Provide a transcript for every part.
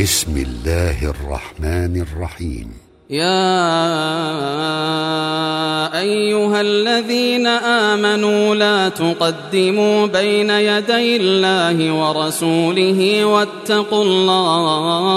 بسم الله الرحمن الرحيم. يا أيها الذين آمنوا لا تقدموا بين يدي الله ورسوله واتقوا الله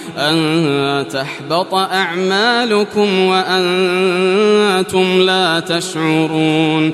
أن تحبط أعمالكم وأنتم لا تشعرون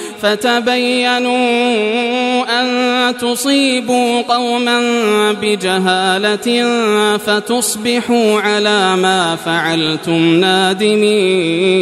فتبينوا أن تصيبوا قوما بجهالة فتصبحوا على ما فعلتم نادمين.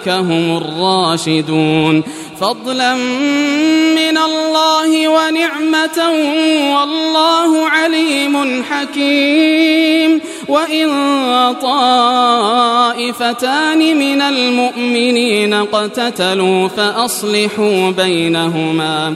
هم الراشدون. فضلا من الله ونعمة والله عليم حكيم. وإن طائفتان من المؤمنين اقتتلوا فأصلحوا بينهما.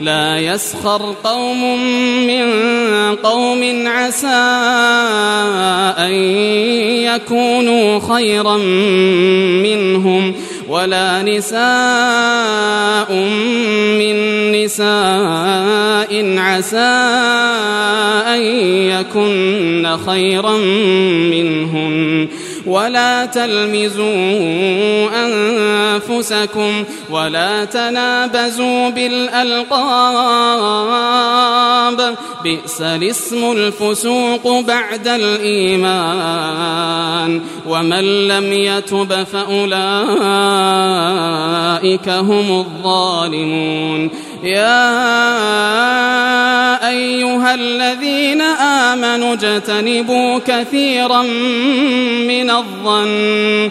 لا يسخر قوم من قوم عسى أن يكونوا خيرا منهم ولا نساء من نساء عسى أن يكن خيرا منهن ولا تلمزوا أنفسكم ولا تنابزوا بالألقاب. بئس الاسم الفسوق بعد الإيمان. ومن لم يتب فأولئك هم الظالمون. يا أيها الذين آمنوا اجتنبوا كثيرا من الظن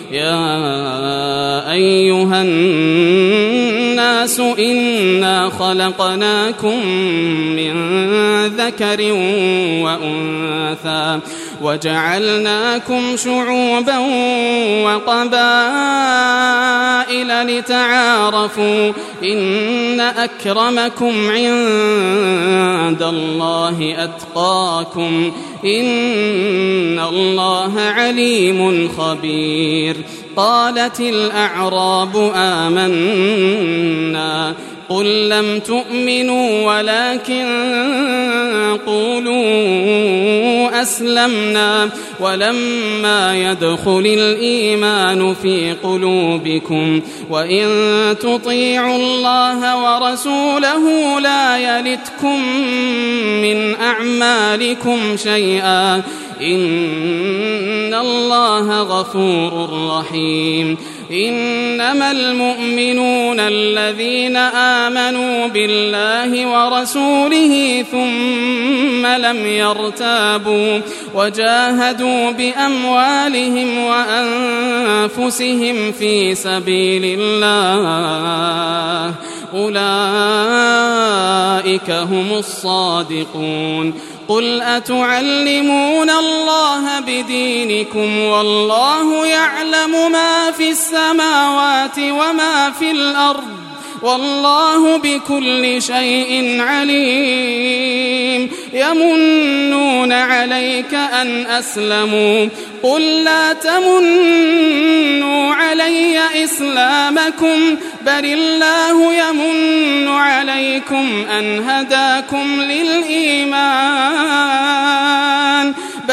يا أيها الناس إنا خلقناكم من ذكر وأنثى وجعلناكم شعوبا وقبائل لتعارفوا إن أكرمكم عند الله أتقاكم إن الله عليم خبير قالت الأعراب آمنا قل لم تؤمنوا ولكن قولوا أسلمنا ولما يدخل الإيمان في قلوبكم وإن تطيعوا الله ورسوله لا يلتكم من أعمالكم شيئا إن الله غفور رحيم إنما المؤمنون الذين آمنوا بالله ورسوله ثم لم يرتابوا وجاهدوا بأموالهم وأنفسهم في سبيل الله. أولئك هم الصادقون. قل أتعلمون الله بدينكم والله يعلم ما في السماوات وما في الأرض. والله بكل شيء عليم. يمنون عليك أن أسلموا. قل لا تمنوا علي إسلامكم بل الله يمن عليكم أن هداكم للإيمان.